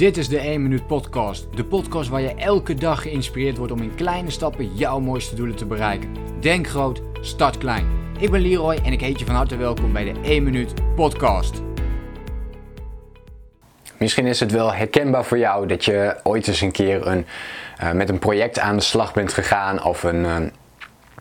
Dit is de 1 Minuut Podcast. De podcast waar je elke dag geïnspireerd wordt om in kleine stappen jouw mooiste doelen te bereiken. Denk groot, start klein. Ik ben Leroy en ik heet je van harte welkom bij de 1 Minuut Podcast. Misschien is het wel herkenbaar voor jou dat je ooit eens een keer een, uh, met een project aan de slag bent gegaan of een, uh,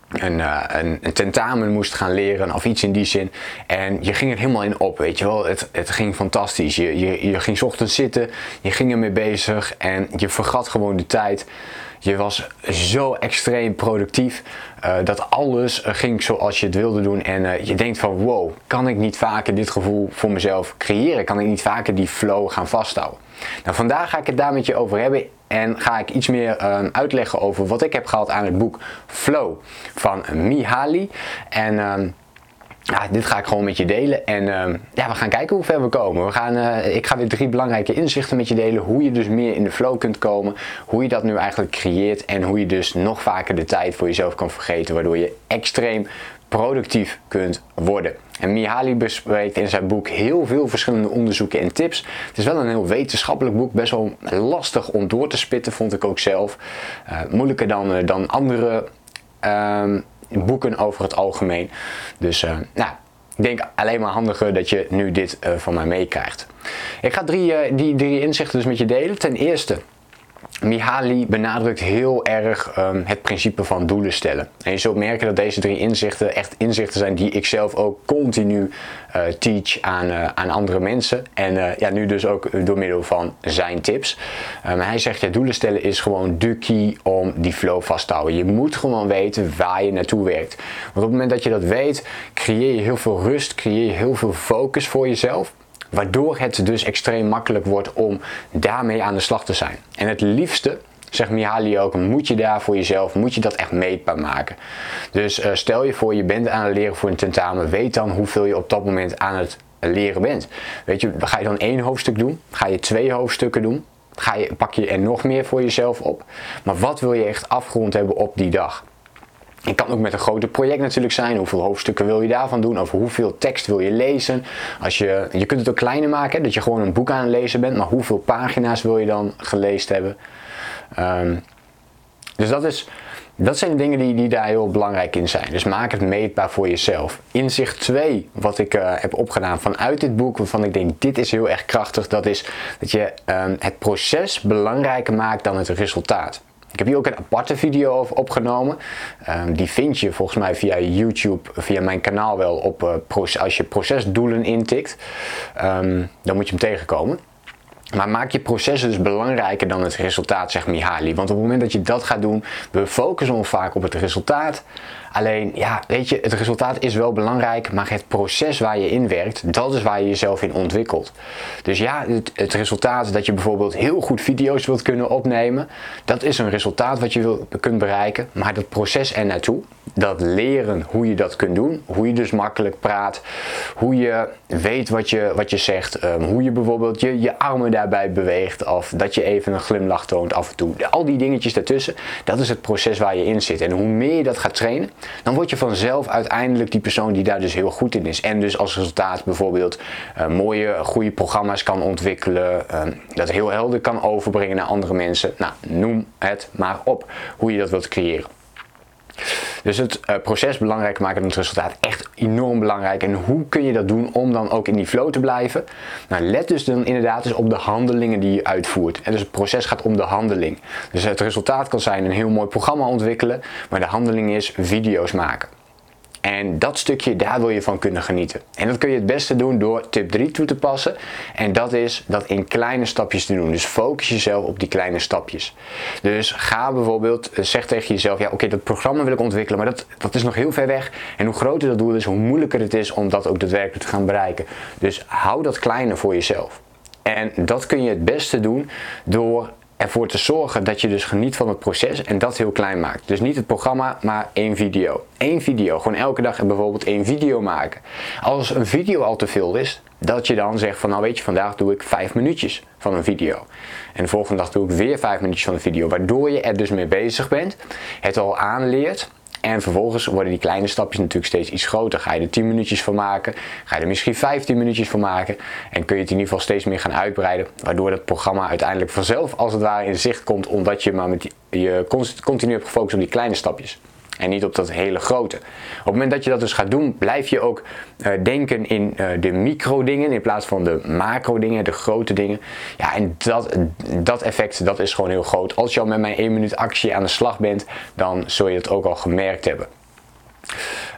een, uh, een, een, tentamen moest gaan leren of iets in die zin. En je ging er helemaal in op, weet je wel. Het, het ging fantastisch. Je, je, je ging ochtends zitten, je ging ermee bezig en je vergat gewoon de tijd. Je was zo extreem productief uh, dat alles ging zoals je het wilde doen. En je denkt van wow, kan ik niet vaker dit gevoel voor mezelf creëren? Kan ik niet vaker die flow gaan vasthouden? Nou, vandaag ga ik het daar met je over hebben en ga ik iets meer uh, uitleggen over wat ik heb gehad aan het boek Flow van Mihaly. En ehm, ja, dit ga ik gewoon met je delen en uh, ja, we gaan kijken hoe ver we komen. We gaan, uh, ik ga weer drie belangrijke inzichten met je delen. Hoe je dus meer in de flow kunt komen. Hoe je dat nu eigenlijk creëert. En hoe je dus nog vaker de tijd voor jezelf kan vergeten. Waardoor je extreem productief kunt worden. En Mihaly bespreekt in zijn boek heel veel verschillende onderzoeken en tips. Het is wel een heel wetenschappelijk boek, best wel lastig om door te spitten, vond ik ook zelf. Uh, moeilijker dan, dan andere ehm, boeken over het algemeen. Dus uh, nou, ik denk alleen maar handiger dat je nu dit van mij meekrijgt. Ik ga drie, die drie inzichten dus met je delen. Ten eerste, Mihaly benadrukt heel erg um, het principe van doelen stellen. En je zult merken dat deze drie inzichten echt inzichten zijn die ik zelf ook continu uh, teach aan, uh, aan andere mensen. En uh, ja, nu dus ook door middel van zijn tips. Um, hij zegt, ja, doelen stellen is gewoon de key om die flow vast te houden. Je moet gewoon weten waar je naartoe werkt. Want op het moment dat je dat weet, creëer je heel veel rust, creëer je heel veel focus voor jezelf. Waardoor het dus extreem makkelijk wordt om daarmee aan de slag te zijn. En het liefste, zegt Mihaly ook, moet je daar voor jezelf, moet je dat echt meetbaar maken. Dus uh, stel je voor, je bent aan het leren voor een tentamen, weet dan hoeveel je op dat moment aan het leren bent. Weet je, ga je dan één hoofdstuk doen? Ga je twee hoofdstukken doen? Ga je, pak je er nog meer voor jezelf op? Maar wat wil je echt afgerond hebben op die dag? Het kan ook met een groter project natuurlijk zijn. Hoeveel hoofdstukken wil je daarvan doen? Of hoeveel tekst wil je lezen? Als je, je kunt het ook kleiner maken, dat je gewoon een boek aan het lezen bent. Maar hoeveel pagina's wil je dan gelezen hebben? Um, dus dat, is, dat zijn de dingen die, die daar heel belangrijk in zijn. Dus maak het meetbaar voor jezelf. Inzicht 2, wat ik uh, heb opgedaan vanuit dit boek, waarvan ik denk dit is heel erg krachtig, dat is dat je um, het proces belangrijker maakt dan het resultaat. Ik heb hier ook een aparte video over opgenomen. Um, die vind je volgens mij via YouTube, via mijn kanaal wel op uh, als je procesdoelen intikt. Um, dan moet je hem tegenkomen. Maar maak je processen dus belangrijker dan het resultaat, zegt Mihaly. Want op het moment dat je dat gaat doen, we focussen ons vaak op het resultaat. Alleen, ja, weet je, het resultaat is wel belangrijk, maar het proces waar je in werkt, dat is waar je jezelf in ontwikkelt. Dus ja, het, het resultaat dat je bijvoorbeeld heel goed video's wilt kunnen opnemen, dat is een resultaat wat je wil, kunt bereiken. Maar dat proces er naartoe, dat leren hoe je dat kunt doen, hoe je dus makkelijk praat, hoe je weet wat je, wat je zegt, um, hoe je bijvoorbeeld je, je armen daarbij beweegt, of dat je even een glimlach toont af en toe. Al die dingetjes daartussen, dat is het proces waar je in zit. En hoe meer je dat gaat trainen, dan word je vanzelf uiteindelijk die persoon die daar dus heel goed in is. En dus als resultaat bijvoorbeeld uh, mooie, goede programma's kan ontwikkelen, uh, dat heel helder kan overbrengen naar andere mensen. Nou, noem het maar op hoe je dat wilt creëren. Dus het uh, proces belangrijk maken en het resultaat echt enorm belangrijk. En hoe kun je dat doen om dan ook in die flow te blijven? Nou, let dus dan inderdaad dus op de handelingen die je uitvoert. En dus het proces gaat om de handeling. Dus het resultaat kan zijn een heel mooi programma ontwikkelen, maar de handeling is video's maken. En dat stukje, daar wil je van kunnen genieten. En dat kun je het beste doen door tip 3 toe te passen. En dat is dat in kleine stapjes te doen. Dus focus jezelf op die kleine stapjes. Dus ga bijvoorbeeld, eh, zeg tegen jezelf, ja oké, dat programma wil ik ontwikkelen, maar dat, dat is nog heel ver weg. En hoe groter dat doel is, hoe moeilijker het is om dat ook daadwerkelijk te gaan bereiken. Dus hou dat kleine voor jezelf. En dat kun je het beste doen door ervoor te zorgen dat je dus geniet van het proces en dat heel klein maakt. Dus niet het programma, maar één video. Eén video. Gewoon elke dag bijvoorbeeld één video maken. Als een video al te veel is, dat je dan zegt van nou weet je, vandaag doe ik vijf minuutjes van een video. En de volgende dag doe ik weer vijf minuutjes van een video. Waardoor je er dus mee bezig bent, het al aanleert En vervolgens worden die kleine stapjes natuurlijk steeds iets groter. Ga je er 10 minuutjes van maken, ga je er misschien 15 minuutjes van maken. En kun je het in ieder geval steeds meer gaan uitbreiden. Waardoor het programma uiteindelijk vanzelf als het ware in zicht komt. Omdat je maar met je continu hebt gefocust op die kleine stapjes. En niet op dat hele grote. Op het moment dat je dat dus gaat doen, blijf je ook uh, denken in uh, de micro dingen in plaats van de macro dingen, de grote dingen. Ja, en dat, dat effect dat is gewoon heel groot. Als je al met mijn 1 minuut actie aan de slag bent, dan zul je dat ook al gemerkt hebben.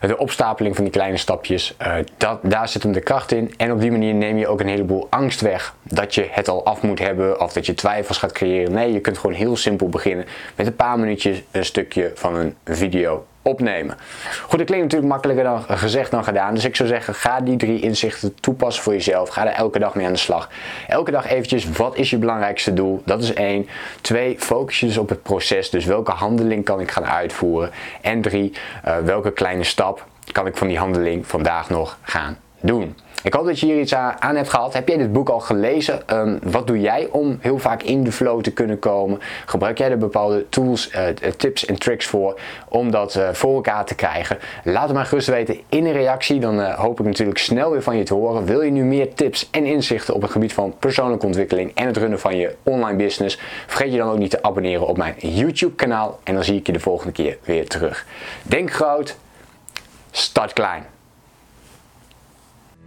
De opstapeling van die kleine stapjes, uh, dat, daar zit hem de kracht in. En op die manier neem je ook een heleboel angst weg dat je het al af moet hebben of dat je twijfels gaat creëren. Nee, je kunt gewoon heel simpel beginnen met een paar minuutjes een stukje van een video opnemen. Goed, dat klinkt natuurlijk makkelijker dan gezegd dan gedaan. Dus ik zou zeggen, ga die drie inzichten toepassen voor jezelf. Ga er elke dag mee aan de slag. Elke dag eventjes, wat is je belangrijkste doel? Dat is één. Twee, focus je dus op het proces. Dus welke handeling kan ik gaan uitvoeren? En drie, uh, welke kleine stap kan ik van die handeling vandaag nog gaan doen? Ik hoop dat je hier iets aan hebt gehad. Heb jij dit boek al gelezen? Um, wat doe jij om heel vaak in de flow te kunnen komen? Gebruik jij er bepaalde tools, uh, tips en tricks voor om dat voor elkaar te krijgen? Laat het maar gerust weten in een reactie. Dan hoop ik natuurlijk snel weer van je te horen. Wil je nu meer tips en inzichten op het gebied van persoonlijke ontwikkeling en het runnen van je online business? Vergeet je dan ook niet te abonneren op mijn YouTube kanaal. En dan zie ik je de volgende keer weer terug. Denk groot, start klein.